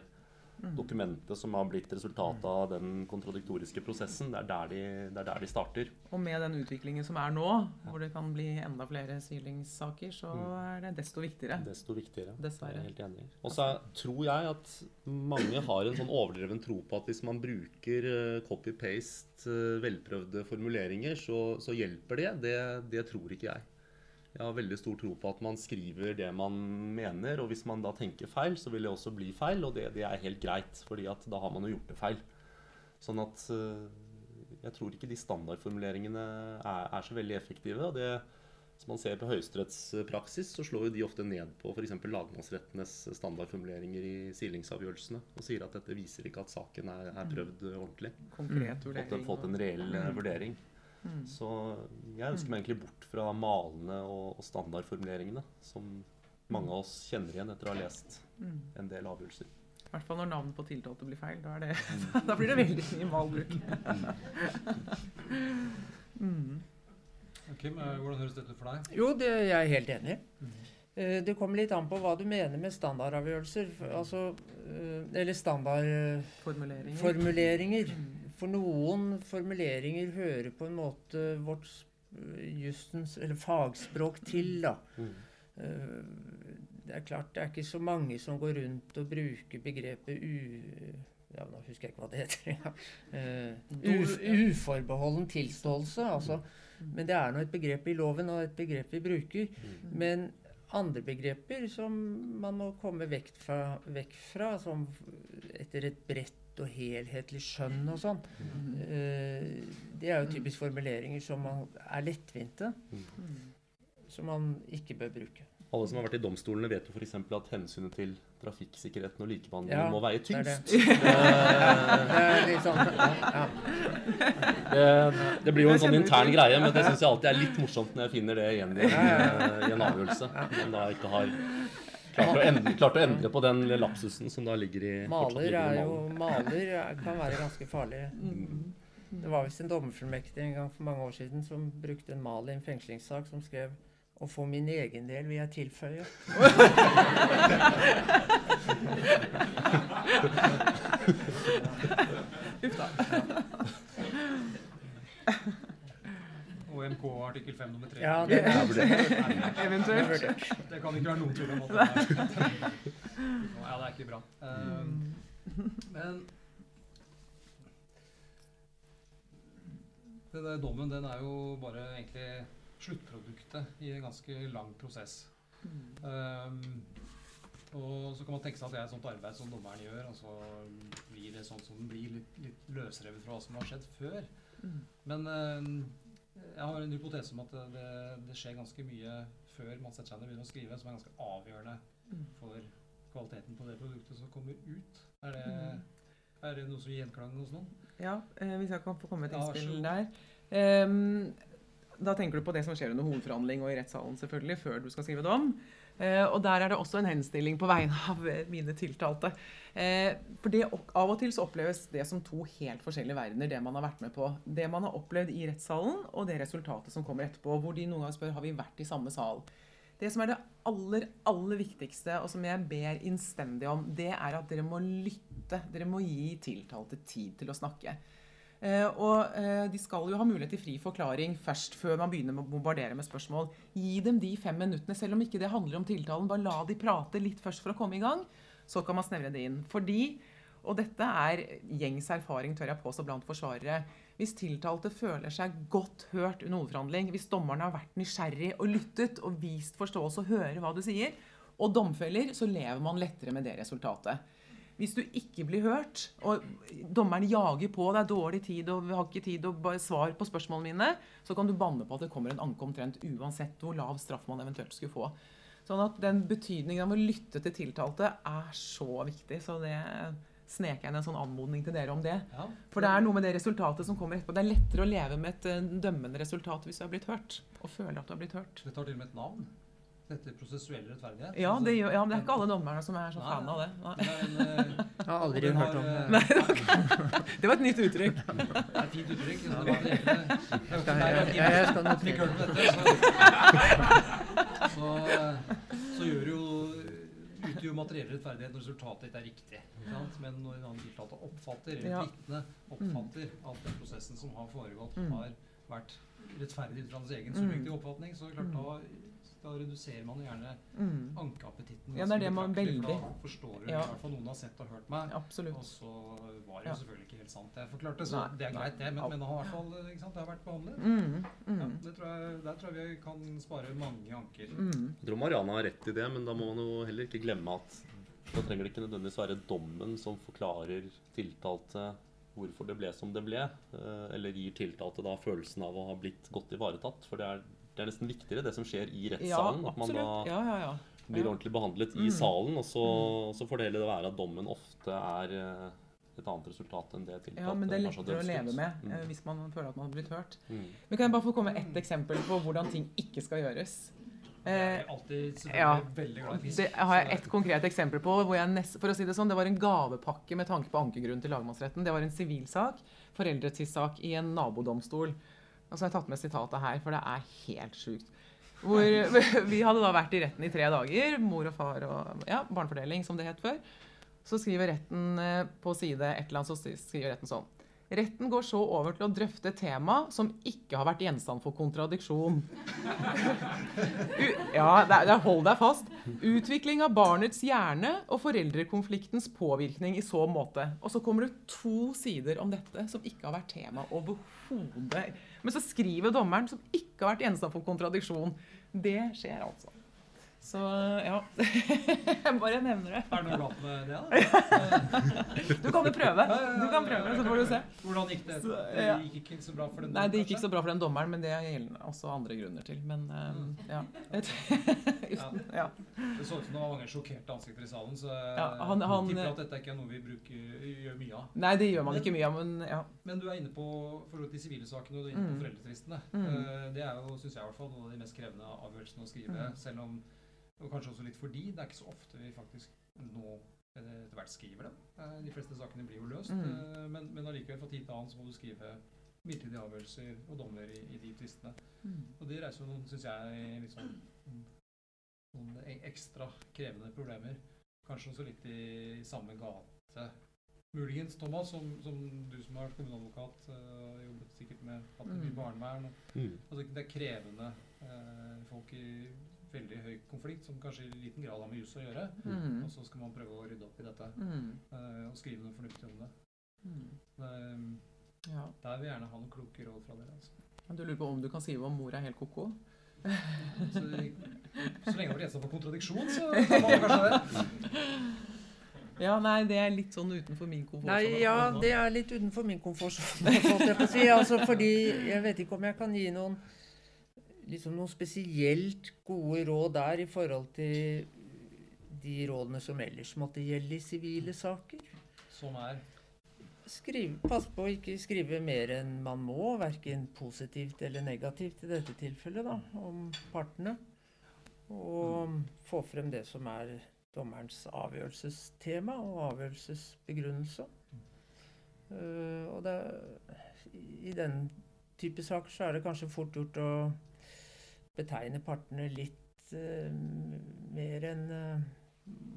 dokumentet som har blitt resultatet av den kontradiktoriske prosessen. Det er der de, det er der de starter. Og med den utviklingen som er nå, hvor det kan bli enda flere silingssaker, så er det desto viktigere. Desto viktigere. Dessverre. Det er helt enig. Og så tror jeg at mange har en sånn overdreven tro på at hvis man bruker eh, copy-paste, eh, velprøvde formuleringer, så, så hjelper det. det. Det tror ikke jeg. Jeg har veldig stor tro på at man skriver det man mener, og hvis man da tenker feil, så vil det også bli feil, og det, det er helt greit, fordi at da har man jo gjort det feil. Sånn at eh, jeg tror ikke de standardformuleringene er, er så veldig effektive. og det som man ser på høyesterettspraksis, så slår jo de ofte ned på f.eks. lagmannsrettenes standardformuleringer i silingsavgjørelsene og sier at dette viser ikke at saken er, er prøvd ordentlig. Konkret Fått, vurdering. en- fått en reell eh, vurdering. Mm. Så jeg ønsker meg egentlig bort fra malene og, og standardformuleringene som mange av oss kjenner igjen etter å ha lest Mm. en del avgjørelser. I hvert fall når navnet på tiltalte blir feil. Da, er det, <laughs> da blir det veldig mye malbruk. mm. Kim, hvordan høres dette ut for deg? Jo, det jeg er helt enig. Eh, Det kommer litt an på hva du mener med standardavgjørelser. Altså, eh, eller standardformuleringer. Mm. For noen formuleringer hører på en måte vårt justens, eller fagspråk til, da. Mm. Eh, Det er klart det er ikke så mange som går rundt og bruker begrepet u... Ja, nå husker jeg ikke hva det heter. engang. <laughs> Ja. uf, uforbeholden tilståelse. Altså. Men det er nå et begrep i loven og et begrep vi bruker. Mm. Men andre begreper som man må komme vekk fra, vekk fra som etter et bredt og helhetlig skjønn og sånn, eh, det er jo typisk formuleringer som man er lettvinte, som man ikke bør bruke. Alle som har vært i domstolene, vet jo f.eks. at hensynet til trafikksikkerheten og likebehandlingen Ja, må veie det er det. tyngst. Det er sånn, <laughs> ja, Det, det blir jo en sånn intern greie, men det syns jeg alltid er litt morsomt når jeg finner det igjen i en, i en avgjørelse. Men da ikke har klart å, endre, klart å endre på den lapsusen som da ligger i Maler ligger i er jo. Maler er, kan være ganske farlig. Det var visst en dommerfullmektig en gang for mange år siden som brukte en mal i en fengslingssak som skrev og for min egen del vil jeg tilføye. Uff da. OMK artikkel 5 nummer 3. Ja, det er det- Eventuelt. Det kan ikke være noen tvil om at det er Ja, det er ikke bra. Um, men den der dommen den er jo bare egentlig sluttproduktet i en ganske lang prosess. Um, og så kan man tenke seg at det er et sånt arbeid som dommeren gjør, og så blir det sånn som den blir, litt, litt løsrevet fra hva som har skjedd før. Mm. Men um, jeg har en hypotese om at det, det skjer ganske mye før man setter seg ned og begynner å skrive, som er ganske avgjørende Mm. for kvaliteten på det produktet som kommer ut. Er det, Mm. er det noe som gir gjenklang hos noen? Ja, eh, hvis jeg kan få komme med et innspill der. Ehm, da tenker du på det som skjer under hovedforhandling og i rettssalen selvfølgelig, før du skal skrive dom. Eh, og der er det også en henstilling på vegne av eh, mine tiltalte. Eh, for det, av og til så oppleves det som to helt forskjellige verdener, det man har vært med på. Det man har opplevd i rettssalen, og det resultatet som kommer etterpå. Hvor de noen ganger spør har vi vært i samme sal. Det som er det aller, aller viktigste, og som jeg ber innstendig om, det er at dere må lytte. Dere må gi tiltalte tid til å snakke. Eh, og eh, de skal jo ha mulighet til fri forklaring først, før man begynner med å bombardere med spørsmål. Gi dem de fem minuttene, selv om ikke det handler om tiltalen. Bare la de prate litt først for å komme i gang. Så kan man snevre det inn. Fordi, og dette er gjengs erfaring, tør jeg påstå, blant forsvarere Hvis tiltalte føler seg godt hørt under hovedforhandling, hvis dommerne har vært nysgjerrig og lyttet og vist forståelse og hører hva du sier, og domfeller, så lever man lettere med det resultatet. Hvis du ikke blir hørt, og dommeren jager på, det er dårlig tid og vi har ikke tid å bare svare på spørsmålene mine, så kan du banne på at det kommer en anke omtrent uansett hvor lav straff man eventuelt skulle få. Sånn at den betydningen av å lytte til tiltalte er så viktig. Så det sneker jeg inn en sånn anmodning til dere om det. Ja. For det er noe med det resultatet som kommer etterpå. Det er lettere å leve med et eh, dømmende resultat hvis du har blitt hørt, og føler at du har blitt hørt. Det tar til og med et navn. Dette prosessuelle rettferdighet. Ja, Altså, det, gjør, ja, men det er ikke alle dommerne som er så Nei, fan av det. Nei. det en, eh, <laughs> Jeg har aldri har, hørt om det. eh, <laughs> Det var et nytt uttrykk. <laughs> Det er et fint uttrykk. så det var det det ikke Skal meg, jeg, jeg, jeg skal nok ikke høre hørt om dette. Så, så, så gjør jo utgjør materiell rettferdighet når resultatet ditt er riktig. Ikke sant? Men når en annen tiltalte oppfatter, eller Ja. vitne oppfatter at den prosessen som har foregått, Mm. har vært rettferdig ut fra hans egen Mm. subjektive oppfatning, så det klart da, da reduserer man gjerne Mm. ankeappetitten. Ja, det er det man veldig- Da forstår du Ja. i hvert fall noen har sett og hørt meg. Og så var det jo selvfølgelig ikke helt sant det jeg forklarte, så Nei, det er greit det. Men, men det har i hvert fall ikke sant, det har vært behandlet. Mm. Ja, Mm. det tror jeg, der tror jeg vi kan spare mange anker. Mm. Jeg tror Mariana har rett i det, men da må man jo heller ikke glemme at da trenger det ikke nødvendigvis være dommen som forklarer tiltalte hvorfor det ble som det ble, eh, eller gir tiltalte da følelsen av å ha blitt godt ivaretatt. For det er, det er nesten viktigere det som skjer i Ja, rettssalen. at man absolutt. da Ja, ja, ja. blir Ja. ordentlig behandlet i Mm. salen, og så, så får det heller være at dommen ofte er eh, et annet resultat enn det tiltalte Ja, men det er lettere å leve med Mm. eh, hvis man føler at man har blitt hørt. Mm. Men kan jeg bare få komme med ett eksempel på hvordan ting ikke skal gjøres? Jeg Eh, er alltid ja. veldig glad i fisk. det har jeg et konkret eksempel på. hvor jeg nest, for å si Det sånn, det var en gavepakke med tanke på ankegrunn til lagmannsretten. Det var en sivilsak, foreldretvistsak i en nabodomstol. Og så har jeg tatt med sitatet her, for det er helt sjukt. Hvor <laughs> vi hadde da vært i retten i tre dager, mor og far og ja, barnefordeling, som det het før. Så skriver retten eh, på side et eller annet, så skriver retten sånn. Retten går så over til å drøfte tema som ikke har vært gjenstand for kontradiksjon. <laughs> Ja, det er, hold deg fast. Utvikling av barnets hjerne og foreldrekonfliktens påvirkning i så måte. Og så kommer det to sider om dette som ikke har vært tema overhodet. Men så skriver dommeren som ikke har vært gjenstand for kontradiksjon. Det skjer altså. Så ja. <laughs> Jeg bare nevner det. Er det noe galt med det, da? <laughs> Du kan jo prøve. Du kan prøve, så får du se. Hvordan gikk det? Det gikk ikke så bra for den dommeren? Nei, det gikk ikke så bra for den dommeren, men det gjelder også andre grunner til. Men um, <laughs> ja. Uten, ja. Det så ut som det var mange sjokkerte ansikter i salen, så Ja, han- han- tipper at dette ikke er noe vi bruker, gjør mye av. Nei, det gjør man ikke mye av, men ja. Men du er inne på forhold til sivile sakene, og du er inne på Mm. foreldretvistene. Mm. Eh, Det er jo, syns jeg i hvert fall, noen av de mest krevende avgjørelsene å skrive. Mm. Selv om, og kanskje også litt fordi, det er ikke så ofte vi faktisk nå etter hvert skriver dem. Eh, De fleste sakene blir jo løst, Mm. eh, men, men allikevel fra tid til annen så må du skrive midlertidige avgjørelser og dommer i, i de tvistene. Og det reiser jo noen, syns jeg, sånn noen ekstra krevende problemer. Kanskje også litt i samme gate. Muligens, Thomas, som, som du som har vært kommuneadvokat, uh, jobbet sikkert med hatt mye Mm. barnevern. Og, Mm. altså, det er krevende eh, folk i veldig høy konflikt, som kanskje i liten grad har med jus å gjøre. Mm. Og så skal man prøve å rydde opp i dette Mm. eh, og skrive noe fornuftig om det. Mm. det Ja. der vil jeg gjerne ha noen kloke råd fra dere. Altså. Men Du lurer på om du kan skrive om mor er helt ko-ko? <laughs> Så, så lenge det er gjenstand for kontradiksjon, så <laughs> kan man kanskje det. Ja, nei, det er litt sånn utenfor min komfort. Nei, ja, det er litt utenfor min komfortsone, holdt jeg på å si. Altså, fordi jeg vet ikke om jeg kan gi noen liksom noen spesielt gode råd der i forhold til de rådene som ellers måtte gjelde i sivile saker. Som er Skriv, pass på å ikke skrive mer enn man må, verken positivt eller negativt i dette tilfellet, da, om partene. Og få frem det som er dommerens avgjørelsestema og avgjørelsesbegrunnelse. Uh, og det, I den type saker så er det kanskje fort gjort å betegne partene litt uh, mer enn uh,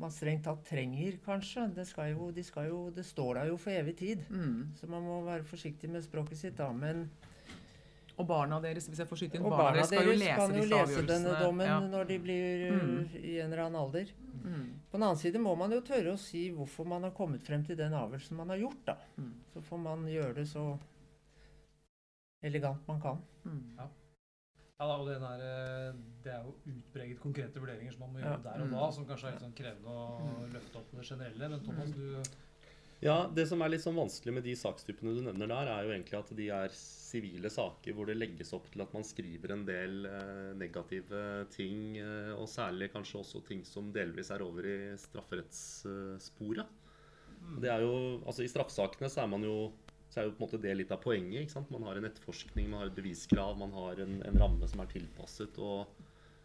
man strengt tatt trenger, kanskje. Det, skal jo, de skal jo, det står der jo for evig tid. Mm. Så man må være forsiktig med språket sitt, da. Men Og barna deres, hvis jeg får skyte inn, og barna, barna deres skal jo lese kan jo disse lese denne dommen Ja. når de blir uh, Mm. i en eller annen alder. Mm. På den annen side må man jo tørre å si hvorfor man har kommet frem til den avgjørelsen man har gjort, da. Mm. Så får man gjøre det så elegant man kan. Mm. Ja da, og den er, eh, Det er jo utpreget konkrete vurderinger som man må Ja. gjøre der og Mm. da, som kanskje er litt sånn krevende å løfte opp det generelle. Men Thomas, Mm. du Ja, Det som er litt sånn vanskelig med de sakstypene du nevner der, er jo egentlig at de er sivile saker hvor det legges opp til at man skriver en del eh, negative ting, eh, og særlig kanskje også ting som delvis er over i strafferettssporet. Det er jo, altså I straffesakene så er man jo så er jo på en måte det litt av poenget. ikke sant? Man har en etterforskning, man har et beviskrav, man har en, en ramme som er tilpasset. å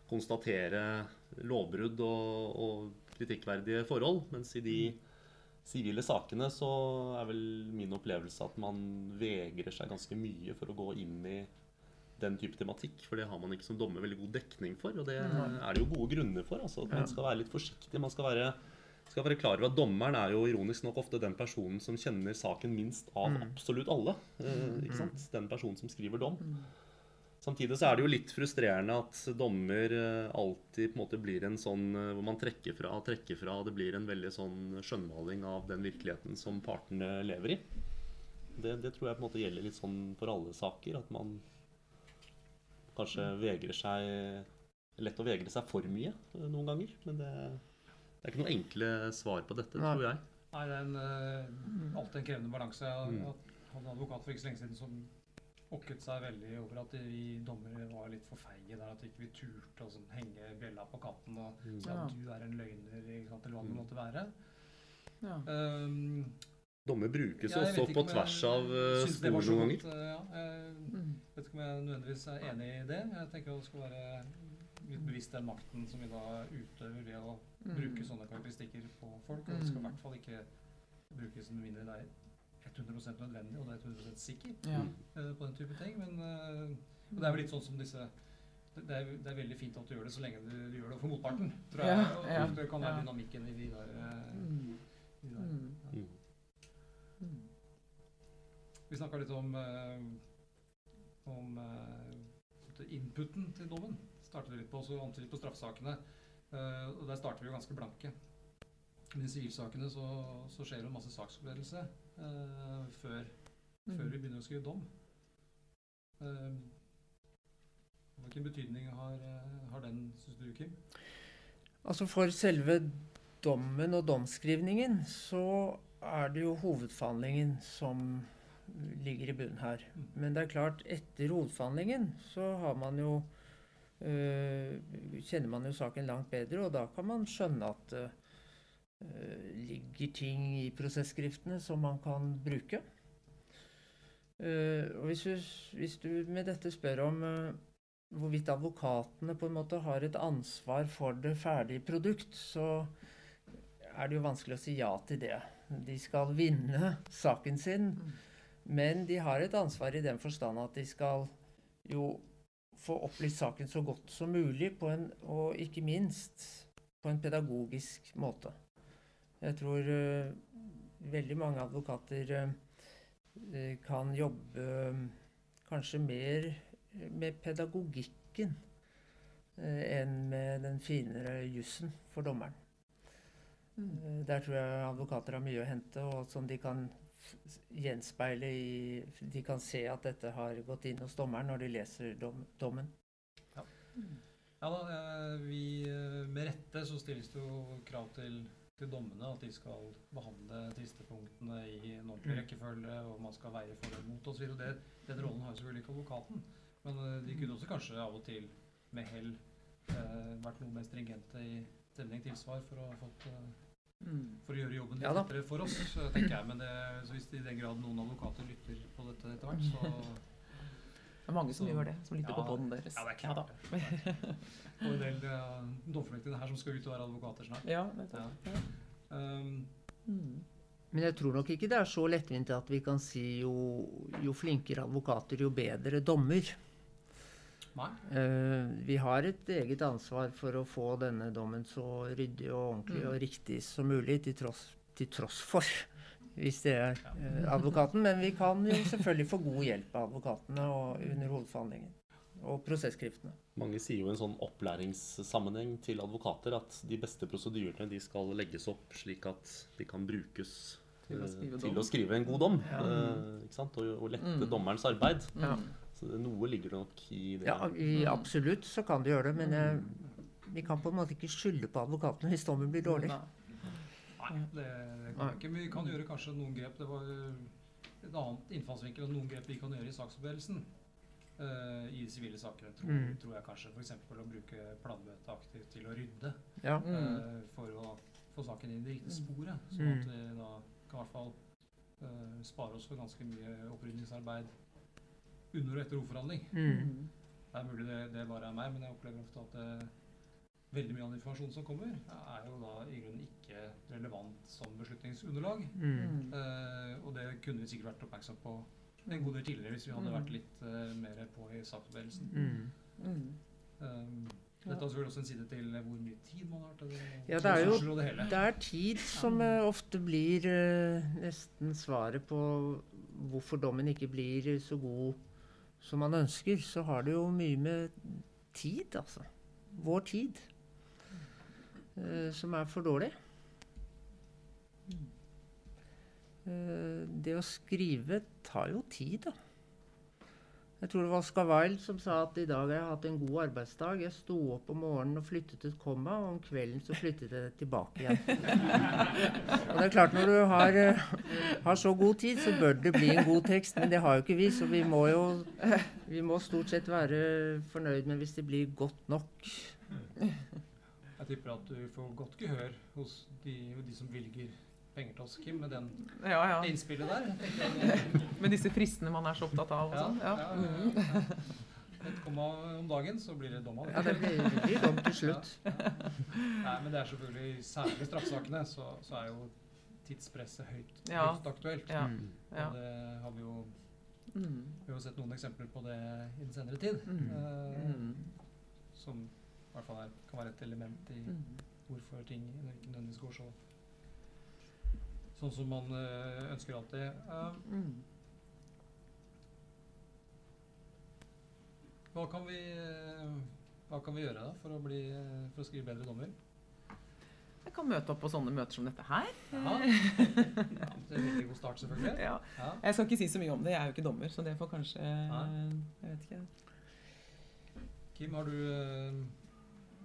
konstatere lovbrudd og, og kritikkverdige forhold. Mens i de sivile sakene så er vel min opplevelse at man vegrer seg ganske mye for å gå inn i den type tematikk. For det har man ikke som dommer veldig god dekning for. Og det er det jo gode grunner for. altså at Man skal være litt forsiktig. Man skal være, skal være klar over at dommeren er jo ironisk nok ofte den personen som kjenner saken minst av absolutt alle. Eh, ikke sant? Den personen som skriver dom. Samtidig så er det jo litt frustrerende at dommer eh, alltid på en måte blir en sånn eh, hvor man trekker fra trekker fra. Det blir en veldig sånn skjønnmaling av den virkeligheten som partene lever i. Det, det tror jeg på en måte gjelder litt sånn for alle saker. At man kanskje vegrer seg Lett å vegre seg for mye noen ganger. Men det, det er ikke noe enkle svar på dette, Nei. tror jeg. Nei, det er en, uh, alltid en krevende balanse. Jeg Mm. hadde en advokat for ikke så lenge siden som okket seg veldig over at vi dommere var litt for feige der. At ikke vi turte å sånn, henge bjella på katten og Mm. si Ja. at du er en løgner, ikke sant, eller hva det Mm. måtte være. Ja. Um, Dommer brukes ja, også på tvers jeg av var spor noen ganger. eh, Ja, jeg Mm. vet ikke om jeg nødvendigvis er enig i det. Jeg tenker at det skal være litt bevisst den makten som vi da utøver ved å Mm. bruke sånne karakteristikker på folk. Og det skal i Mm. hvert fall ikke brukes med mindre det er 100% nødvendig og det er 100% sikker Ja. Mm. eh, på den type ting. Men uh, og det er vel litt sånn som disse det, er, det er veldig fint at du gjør det så lenge du, du gjør det for motparten. Tror Ja, jeg. Og ja, Det kan være ja. dynamikken i de der, eh, Mm. de der. Mm. Mm. Mm. Vi snakka litt om, om inputen til dommen. Startet vi litt på, så på straffesakene. Eh, og der starter vi jo ganske blanke. Men I sivilsakene så, så skjer det en masse saksforberedelse eh, før, Mm. før vi begynner å skrive dom. Eh, hvilken betydning har, har den, syns du, Kim? Altså For selve dommen og domskrivningen så er det jo hovedforhandlingen som ligger i bunnen her. Mm. Men det er klart, etter hovedforhandlingen så har man jo kjenner man jo saken langt bedre, og da kan man skjønne at det ligger ting i prosesskriftene som man kan bruke. Eh, og hvis du, hvis du med dette spør om eh, hvorvidt advokatene på en måte har et ansvar for det ferdige produkt, så er det jo vanskelig å si ja til det. De skal vinne saken sin, Mm. men de har et ansvar i den forstand at de skal jo få opplyst saken så godt som mulig, på en, og ikke minst på en pedagogisk måte. Jeg tror uh, veldig mange advokater eh, kan jobbe uh, kanskje mer med pedagogikken enn med den finere jussen for dommeren. Mm. Der tror jeg advokater har mye å hente, og som de kan gjenspeile i De kan se at dette har gått inn hos dommeren når de leser dom, dommen. Ja da, eh, vi, eh, Med rette så stilles det jo krav til, til dommene at de skal behandle tvistepunktene i en ordentlig Mm. rekkefølge, og man skal veie for og mot osv. Den rollen har jo selvfølgelig ikke advokaten. Men eh, de kunne også kanskje av og til med hell vært noe mer stringente i stemning tilsvar for å, ha fått. For å gjøre jobben litt Ja lettere for oss, eh, tenker jeg. Men det, så hvis i den grad noen advokater lytter på dette etter hvert, så <laughs> Det er mange som Så- gjør det, som lytter Ja, på poden deres. Ja, det er klart. da. det. Og en del uh, dommerfullmektige her som skal ut og være advokater snart. Ja, nettopp. Ja. Um, Mm. Men jeg tror nok ikke det er så lettvint at vi kan si jo, jo flinkere advokater, jo bedre dommer. Eh, vi har et eget ansvar for å få denne dommen så ryddig og ordentlig Mm. og riktig som mulig, til tross, til tross for hvis det er uh, advokaten. Men vi kan jo selvfølgelig få god hjelp av advokatene og under hovedforhandlingen. Og prosesskriftene. Mange sier jo i en sånn opplæringssammenheng til advokater at de beste prosedyrene de skal legges opp slik at de kan brukes Til å eh, skrive til å skrive en god dom. Ja. Uh, ikke sant? Og, og lette Mm. dommerens arbeid. Ja. Så det, noe ligger det nok i det. Ja, i, absolutt så kan det gjøre det, men jeg, vi kan på en måte ikke skylde på advokatene hvis dommen blir dårlig. Nei. Det, det kan vi ikke. Men vi kan gjøre kanskje noen grep. Det var et annet innfallsvinkel og noen grep vi kan gjøre i saksforberedelsen. Uh, I sivile saker, tror, Mm. tror jeg kanskje. F.eks. å bruke planmøtet aktivt til å rydde. Ja. Mm. Uh, for å få saken inn i det riktige sporet. Sånn Mm. at vi da kan i hvert fall uh, spare oss for ganske mye opprydningsarbeid under og etter hovedforhandling. Mm. Mm. Det er mulig det, det bare er meg, men jeg opplever ofte at det, veldig mye av informasjonen som kommer, er jo da i grunnen ikke relevant som beslutningsunderlag. Mm. Mm. Eh, og det kunne vi sikkert vært oppmerksom på en god del tidligere hvis vi hadde Mm. vært litt eh, mer på i saksforberedelsen. Mm. Mm. Um, dette har selvfølgelig også en side til hvor mye tid man har til det. Ja, det er jo- det. Det er tid som eh, ofte blir uh, nesten svaret på hvorfor dommen ikke blir så god som man ønsker. Så har det jo mye med tid, altså. Vår tid. eh, som er for dårlig. Eh, det å skrive tar jo tid, da. Jeg tror det var Oscar Wilde som sa at i dag har jeg hatt en god arbeidsdag. Jeg sto opp om morgenen og flyttet et komma, og om kvelden så flyttet jeg det tilbake igjen. <laughs> og det er klart, når du har, eh, har så god tid, så bør det bli en god tekst, men det har jo ikke vi, så vi må jo vi må stort sett være fornøyd med hvis det blir godt nok. Jeg tipper at du får godt gehør hos de, de som bevilger penger til oss, Kim, med den Ja, ja. innspillet der. <laughs> Med disse fristene man er så opptatt av. Og Ja, sånn. ja, Ja. ja, ja. Et komma om dagen, så blir det dom av Ja, det blir, det blir dom til slutt. Ja, ja. Nei, men det er selvfølgelig særlig i straffesakene, så, så er jo tidspresset høyt, Ja. høyt aktuelt. Ja. Mm. Ja. Og det har vi jo Mm. vi har jo sett noen eksempler på det i den senere tid. Mm. Eh, Mm. som i hvert fall er, kan være et element i Mm. hvorfor ting ikke nødvendigvis går så sånn som man eh, ønsker alltid. Mm. hva, kan vi, eh, hva kan vi gjøre da for å, bli, eh, for å skrive bedre dommer? Jeg kan møte opp på sånne møter som dette her. Ja. ja, det er en veldig god start, selvfølgelig. Ja. Ja. Jeg skal ikke si så mye om det, jeg er jo ikke dommer, så det får kanskje Nei. Jeg vet ikke. Kim, har du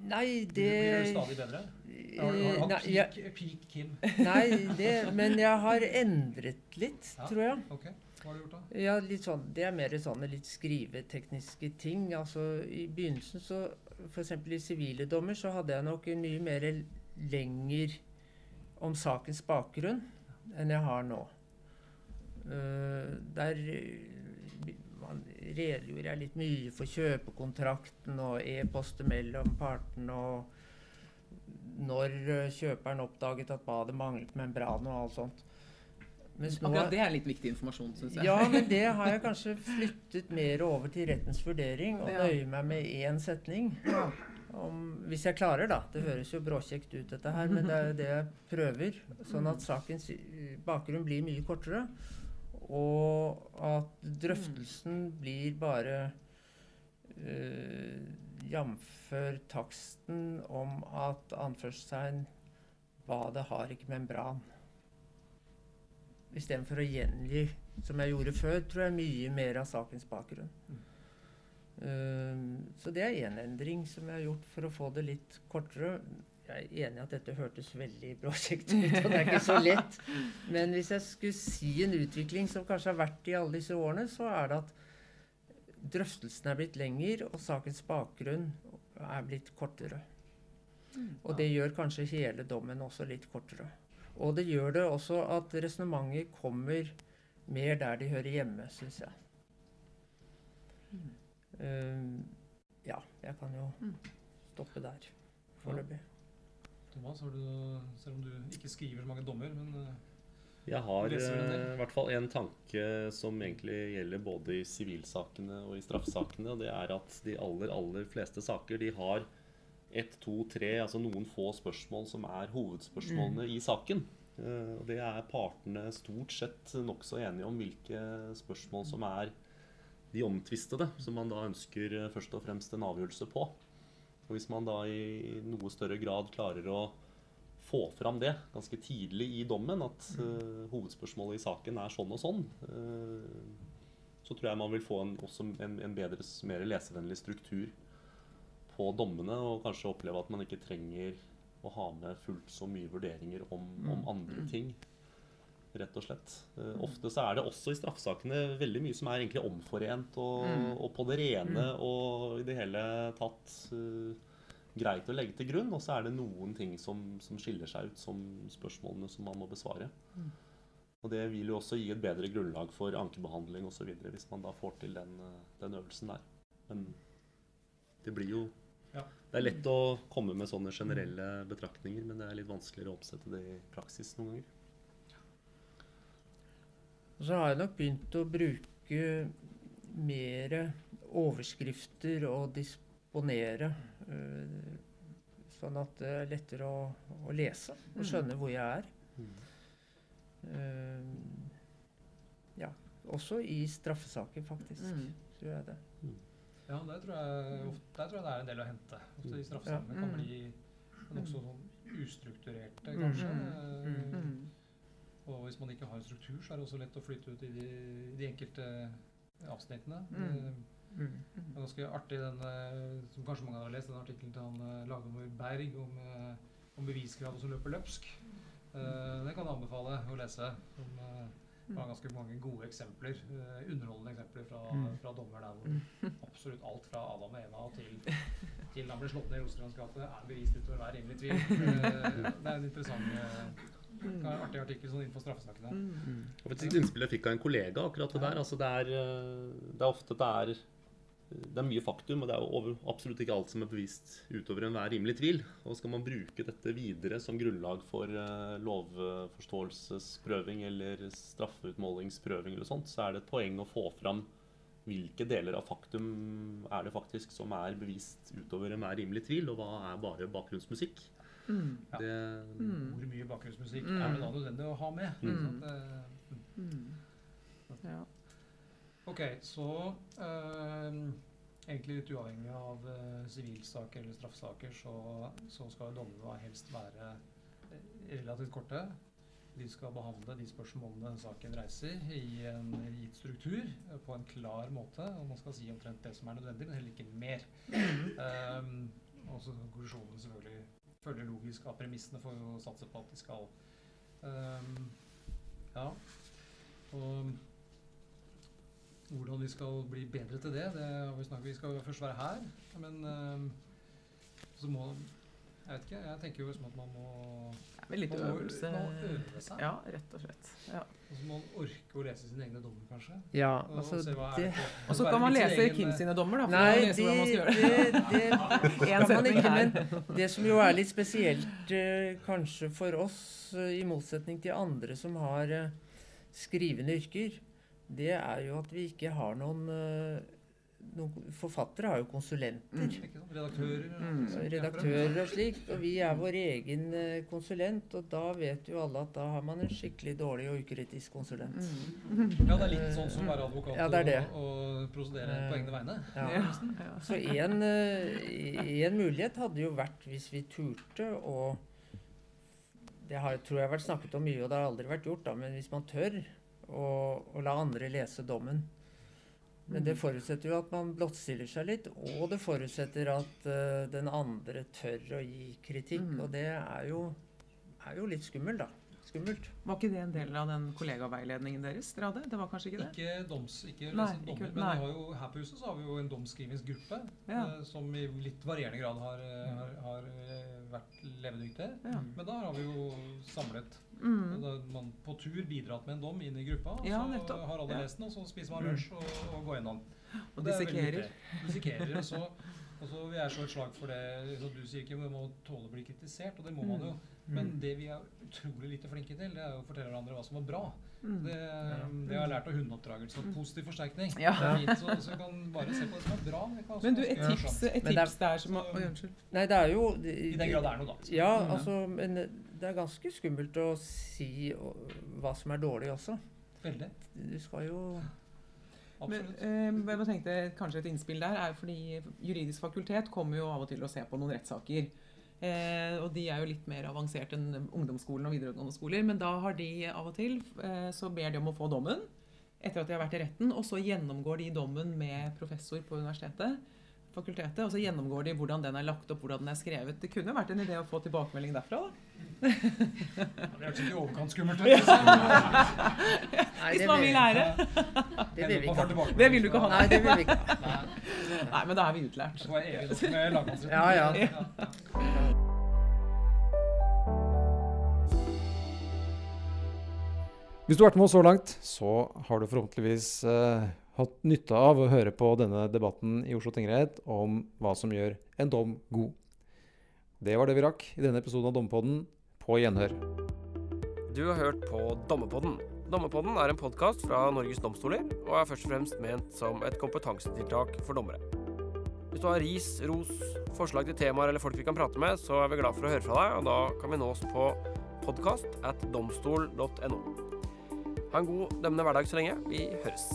Nei, det blir du stadig bedre? Har du, du Eh, hatt jeg- peak, peak Kim? Nei, det, <laughs> men jeg har endret litt, Ja. tror jeg. Ok, hva har du gjort da? Ja, sånn, Det er mer sånne litt skrivetekniske ting. Altså, I begynnelsen, så f.eks. i sivile dommer, så hadde jeg nok mye mer lenger om sakens bakgrunn enn jeg har nå. Uh, der eh, redegjorde jeg litt mye for kjøpekontrakten og e-poster mellom partene og når eh, kjøperen oppdaget at badet manglet membran og alt sånt. Mens Akkurat det er litt viktig informasjon, syns jeg. ja, men det har jeg kanskje flyttet mer over til rettens vurdering og nøye meg med én setning. Om, hvis jeg klarer, da. Det høres jo bråkjekt ut, dette her, men det er jo det jeg prøver. Sånn at sakens bakgrunn blir mye kortere. Og at drøftelsen blir bare uh, jf. taksten om at anførselstegn Badet har ikke membran. Istedenfor å gjengi, som jeg gjorde før, tror jeg mye mer av sakens bakgrunn. Um, så det er én endring som jeg har gjort for å få det litt kortere. Jeg er enig i at dette hørtes veldig prosjekt ut, og det er ikke så lett. Men hvis jeg skulle si en utvikling som kanskje har vært i alle disse årene, så er det at drøftelsen er blitt lengre, og sakens bakgrunn er blitt kortere. Og det gjør kanskje hele dommen også litt kortere. Og det gjør det også at resonnementet kommer mer der de hører hjemme, syns jeg. Um, ja, jeg kan jo Mm. stoppe der foreløpig. Thomas, har du, selv om du ikke skriver så mange dommer, men eh, Jeg har eh, i hvert fall en tanke som egentlig gjelder både i sivilsakene og i straffesakene. og Det er at de aller, aller fleste saker de har ett, to, tre, altså noen få spørsmål som er hovedspørsmålene i saken. Eh, og Det er partene stort sett nokså enige om hvilke spørsmål som er de omtvistede, som man da ønsker først og fremst en avgjørelse på. Og Hvis man da i noe større grad klarer å få fram det ganske tidlig i dommen, at uh, hovedspørsmålet i saken er sånn og sånn, uh, så tror jeg man vil få en, også en, en bedre, mer lesevennlig struktur på dommene, og kanskje oppleve at man ikke trenger å ha med fullt så mye vurderinger om, om andre ting. Rett og slett. Eh, ofte så er det også i straffesakene veldig mye som er egentlig omforent og, Mm. og på det rene og i det hele tatt uh, greit å legge til grunn. Og så er det noen ting som, som skiller seg ut som spørsmålene som man må besvare. Og det vil jo også gi et bedre grunnlag for ankebehandling osv. hvis man da får til den, eh, den øvelsen der. Men det blir jo Ja. Det er lett å komme med sånne generelle betraktninger, men det er litt vanskeligere å oppsette det i praksis noen ganger. Og så har jeg nok begynt å bruke mer overskrifter og disponere. øh, sånn at det er lettere å, å lese og skjønne hvor jeg er. Eh, ja. Også i straffesaker, faktisk. Mm. Tror jeg det. ja, der tror, jeg, ofte, der tror jeg det er en del å hente. Ofte de straffesakene kan Mm. bli nokså sånn ustrukturerte, kanskje. Mm. Eh, Mm. Og hvis man ikke har en struktur, så er det også lett å flytte ut i de, de enkelte avsnittene. Mm. Eh, Mm. Det er ganske artig, den, eh, som kanskje mange har lest, den artikkelen til han Lagomor Lagdommer Berg om, eh, om beviskravet som løper løpsk. Eh, Den kan jeg anbefale å lese. Som eh, har ganske mange gode eksempler. eh, Underholdende eksempler fra, Mm. fra dommer der hvor absolutt alt fra Adam og Eva til, til han ble slått ned i Rosenkrantz gate, er bevist utover hver rimelig tvil. Eh, Det er en interessant eh, det er en artig artikkel sånn innenfor straffesakene. Mm. Og et innspill jeg fikk av en kollega akkurat det der. altså Det er, eh, det er ofte det er det er mye faktum, og det er jo over, absolutt ikke alt som er bevist utover enhver rimelig tvil. Og skal man bruke dette videre som grunnlag for uh, lovforståelsesprøving eller straffeutmålingsprøving, eller sånt, så er det et poeng å få fram hvilke deler av faktum er det faktisk som er bevist utover enhver rimelig tvil, og hva er bare bakgrunnsmusikk. Mm. Ja. Det, Mm. Hvor mye bakgrunnsmusikk Mm. er det da nødvendig å ha med? Mm. Eh, Mm. Ja. Ok, så øh, egentlig litt uavhengig av sivilsaker sivilsaker eller straffesaker, så, så skal dommene helst være eh, relativt korte. De skal behandle de spørsmålene saken reiser i en gitt struktur eh, på en klar måte. Og man skal si omtrent det som er nødvendig, men heller ikke mer. Um, og så konklusjonen selvfølgelig følge logisk av premissene for å satse på at de skal. Um, ja. Og hvordan vi skal bli bedre til det, det har vi snakket Vi skal først være her, men um, så må Jeg vet ikke, jeg tenker jo som at man må Er litt øvelse. man må øve seg. Ja, rett og slett. Ja. Og så må man orke å lese sine egne dommer, kanskje. Ja, altså og det det Og så kan man lese egen, Kim eh, sine dommer, da. Nei, det, det. det, skal <laughs> man ikke. Men det som jo er litt spesielt uh, kanskje for oss, uh, i motsetning til andre som har uh, skrivende yrker, det er jo at vi ikke har noen, noen Forfattere har jo konsulenter. Mm. Redaktører. Mm. Redaktører og slikt. Og vi er vår egen eh, konsulent, og da vet jo alle at da har man en skikkelig dårlig og ukritisk konsulent. Mm. Ja, det er litt sånn som å være advokat Ja, det det. og, og prosedere på egne vegne. Ja. Så en, eh, en mulighet hadde jo vært hvis vi turte å Det har, tror jeg har vært snakket om mye, og det har aldri vært gjort, da, men hvis man tør å, å la andre lese dommen. Men det forutsetter jo at man blottstiller seg litt, og det forutsetter at uh, den andre tør å gi kritikk. Mm. Og det er jo, er jo litt skummelt, da. Skummelt. Var ikke det en del av den kollegaveiledningen deres dere hadde? Det var kanskje ikke det? Ikke doms, ikke Nei, dommer, ikke- men vi har jo, her på huset så har vi jo en domsskrivingsgruppe Ja. uh, som i litt varierende grad har, eh, har, har vært levedyktig. Ja. Men da har vi jo samlet Mm. og da man på tur bidratt med en dom inn i gruppa. Og Ja, så har alle lest den, og så spiser man lunsj og, og går gjennom. <gasps> Og veldig dissekerer. <laughs> Dissekerer. Og så, og så vil jeg slå et slag for det så du sier, ikke man må tåle å bli kritisert, og det må man jo. Men det vi er utrolig lite flinke til, det er å fortelle hverandre hva som var bra. Mm. Det, det har jeg lært av hundeoppdragelse. at Positiv forsterkning. Ja. Det er fint, så, så kan bare se på det som er bra. Det Men du, et tips, et det tips der som Oi, unnskyld. Nei, det er jo I den grad det er noe, da. Ja, Mm. altså, men det er ganske skummelt å si hva som er dårlig også. Veldig. Du skal jo Men, Absolutt. eh, jeg tenkte kanskje et innspill der er fordi Juridisk fakultet kommer jo av og til å se på noen rettssaker. Eh, og de er jo litt mer avansert enn ungdomsskolen og videregående skoler. Men da har de av og til eh, så ber de om å få dommen etter at de har vært i retten. Og så gjennomgår de dommen med professor på universitetet. fakultetet, Og så gjennomgår de hvordan den er lagt opp, hvordan den er skrevet. Det kunne vært en idé å få tilbakemelding derfra. da. Det hørtes ikke i overkant skummelt ut. Hvis man vil- lære. Det vil vi ikke ha. Det vil du ikke ha. Nei, det vil vi ikke ha. Nei, men da er vi utlært. Ja, ja. Hvis du har vært med oss så langt, så har du forhåpentligvis eh, hatt nytte av å høre på denne debatten i Oslo tingrett om hva som gjør en dom god. Det var det vi rakk i denne episoden av Dommepodden. På gjenhør. Du har hørt på Dommepodden. Dommepodden er en podkast fra Norges domstoler, og er først og fremst ment som et kompetansetiltak for dommere. Hvis du har ris, ros, forslag til temaer eller folk vi kan prate med, så er vi glad for å høre fra deg, og da kan vi nås på podkast at domstol.no. Ha en god dømmende hverdag så lenge. Vi høres.